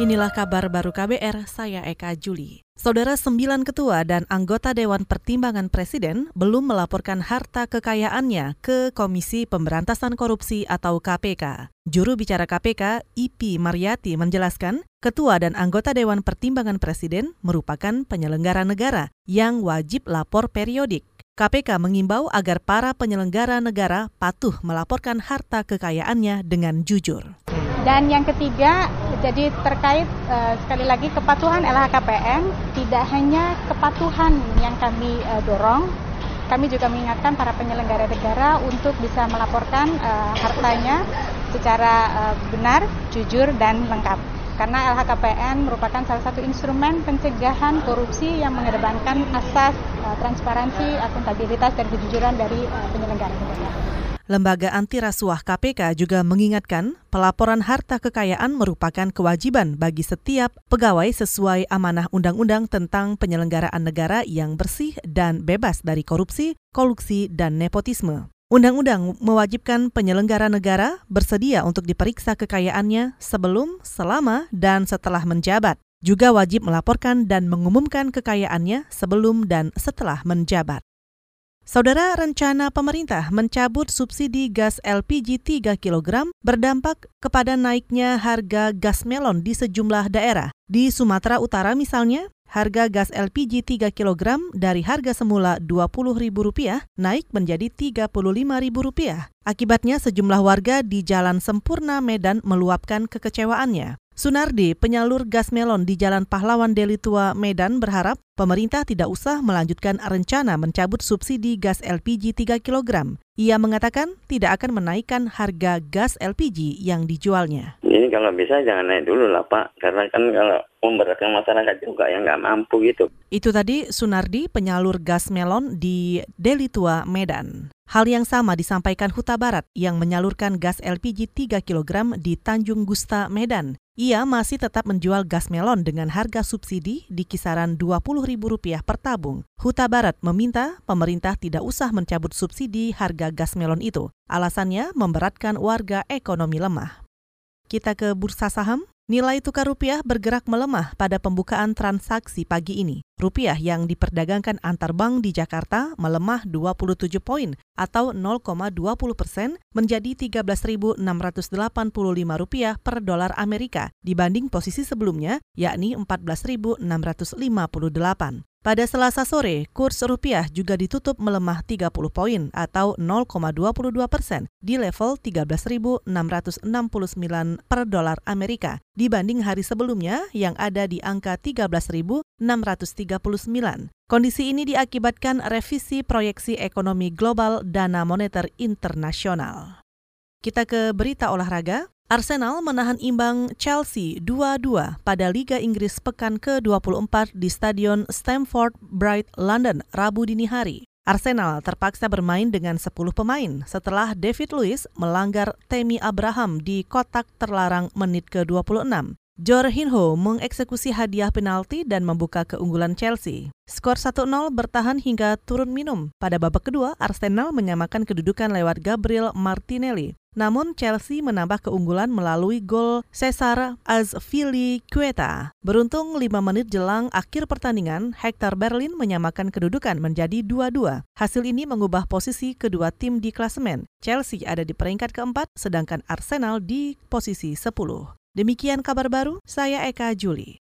Inilah kabar baru KBR, saya Eka Juli. Saudara sembilan ketua dan anggota Dewan Pertimbangan Presiden belum melaporkan harta kekayaannya ke Komisi Pemberantasan Korupsi atau KPK. Juru bicara KPK, IP Mariati menjelaskan, ketua dan anggota Dewan Pertimbangan Presiden merupakan penyelenggara negara yang wajib lapor periodik. KPK mengimbau agar para penyelenggara negara patuh melaporkan harta kekayaannya dengan jujur. Dan yang ketiga, jadi terkait uh, sekali lagi kepatuhan LHKPN tidak hanya kepatuhan yang kami uh, dorong, kami juga mengingatkan para penyelenggara negara untuk bisa melaporkan uh, hartanya secara uh, benar, jujur dan lengkap. Karena LHKPN merupakan salah satu instrumen pencegahan korupsi yang mengedepankan asas uh, transparansi, akuntabilitas dan kejujuran dari uh, penyelenggara negara. Lembaga Anti Rasuah KPK juga mengingatkan pelaporan harta kekayaan merupakan kewajiban bagi setiap pegawai sesuai amanah undang-undang tentang penyelenggaraan negara yang bersih dan bebas dari korupsi, kolusi, dan nepotisme. Undang-undang mewajibkan penyelenggara negara bersedia untuk diperiksa kekayaannya sebelum, selama, dan setelah menjabat. Juga wajib melaporkan dan mengumumkan kekayaannya sebelum dan setelah menjabat. Saudara rencana pemerintah mencabut subsidi gas LPG 3 kg berdampak kepada naiknya harga gas melon di sejumlah daerah. Di Sumatera Utara misalnya, harga gas LPG 3 kg dari harga semula Rp20.000 naik menjadi Rp35.000. Akibatnya sejumlah warga di Jalan Sempurna Medan meluapkan kekecewaannya. Sunardi, penyalur gas melon di Jalan Pahlawan Deli Tua, Medan berharap pemerintah tidak usah melanjutkan rencana mencabut subsidi gas LPG 3 kg. Ia mengatakan tidak akan menaikkan harga gas LPG yang dijualnya. Ini kalau bisa jangan naik dulu lah Pak, karena kan kalau memberatkan masyarakat juga yang nggak mampu gitu. Itu tadi Sunardi, penyalur gas melon di Deli Tua, Medan. Hal yang sama disampaikan Huta Barat yang menyalurkan gas LPG 3 kg di Tanjung Gusta, Medan. Ia masih tetap menjual gas melon dengan harga subsidi di kisaran Rp20.000 per tabung. Huta Barat meminta pemerintah tidak usah mencabut subsidi harga gas melon itu. Alasannya memberatkan warga ekonomi lemah. Kita ke bursa saham. Nilai tukar rupiah bergerak melemah pada pembukaan transaksi pagi ini. Rupiah yang diperdagangkan antar bank di Jakarta melemah 27 poin atau 0,20 persen menjadi 13.685 rupiah per dolar Amerika dibanding posisi sebelumnya yakni 14.658. Pada Selasa sore, kurs rupiah juga ditutup melemah 30 poin atau 0,22 persen di level 13.669 per dolar Amerika dibanding hari sebelumnya yang ada di angka 13.639. Kondisi ini diakibatkan revisi proyeksi ekonomi global Dana Moneter Internasional. Kita ke berita olahraga. Arsenal menahan imbang Chelsea 2-2 pada Liga Inggris pekan ke-24 di Stadion Stamford Bright, London, Rabu dini hari. Arsenal terpaksa bermain dengan 10 pemain setelah David Luiz melanggar Temi Abraham di kotak terlarang menit ke-26. Jorginho mengeksekusi hadiah penalti dan membuka keunggulan Chelsea. Skor 1-0 bertahan hingga turun minum. Pada babak kedua, Arsenal menyamakan kedudukan lewat Gabriel Martinelli. Namun Chelsea menambah keunggulan melalui gol Cesar Azpilicueta. Beruntung 5 menit jelang akhir pertandingan, Hector Berlin menyamakan kedudukan menjadi 2-2. Hasil ini mengubah posisi kedua tim di klasemen. Chelsea ada di peringkat keempat, sedangkan Arsenal di posisi 10. Demikian kabar baru, saya Eka Juli.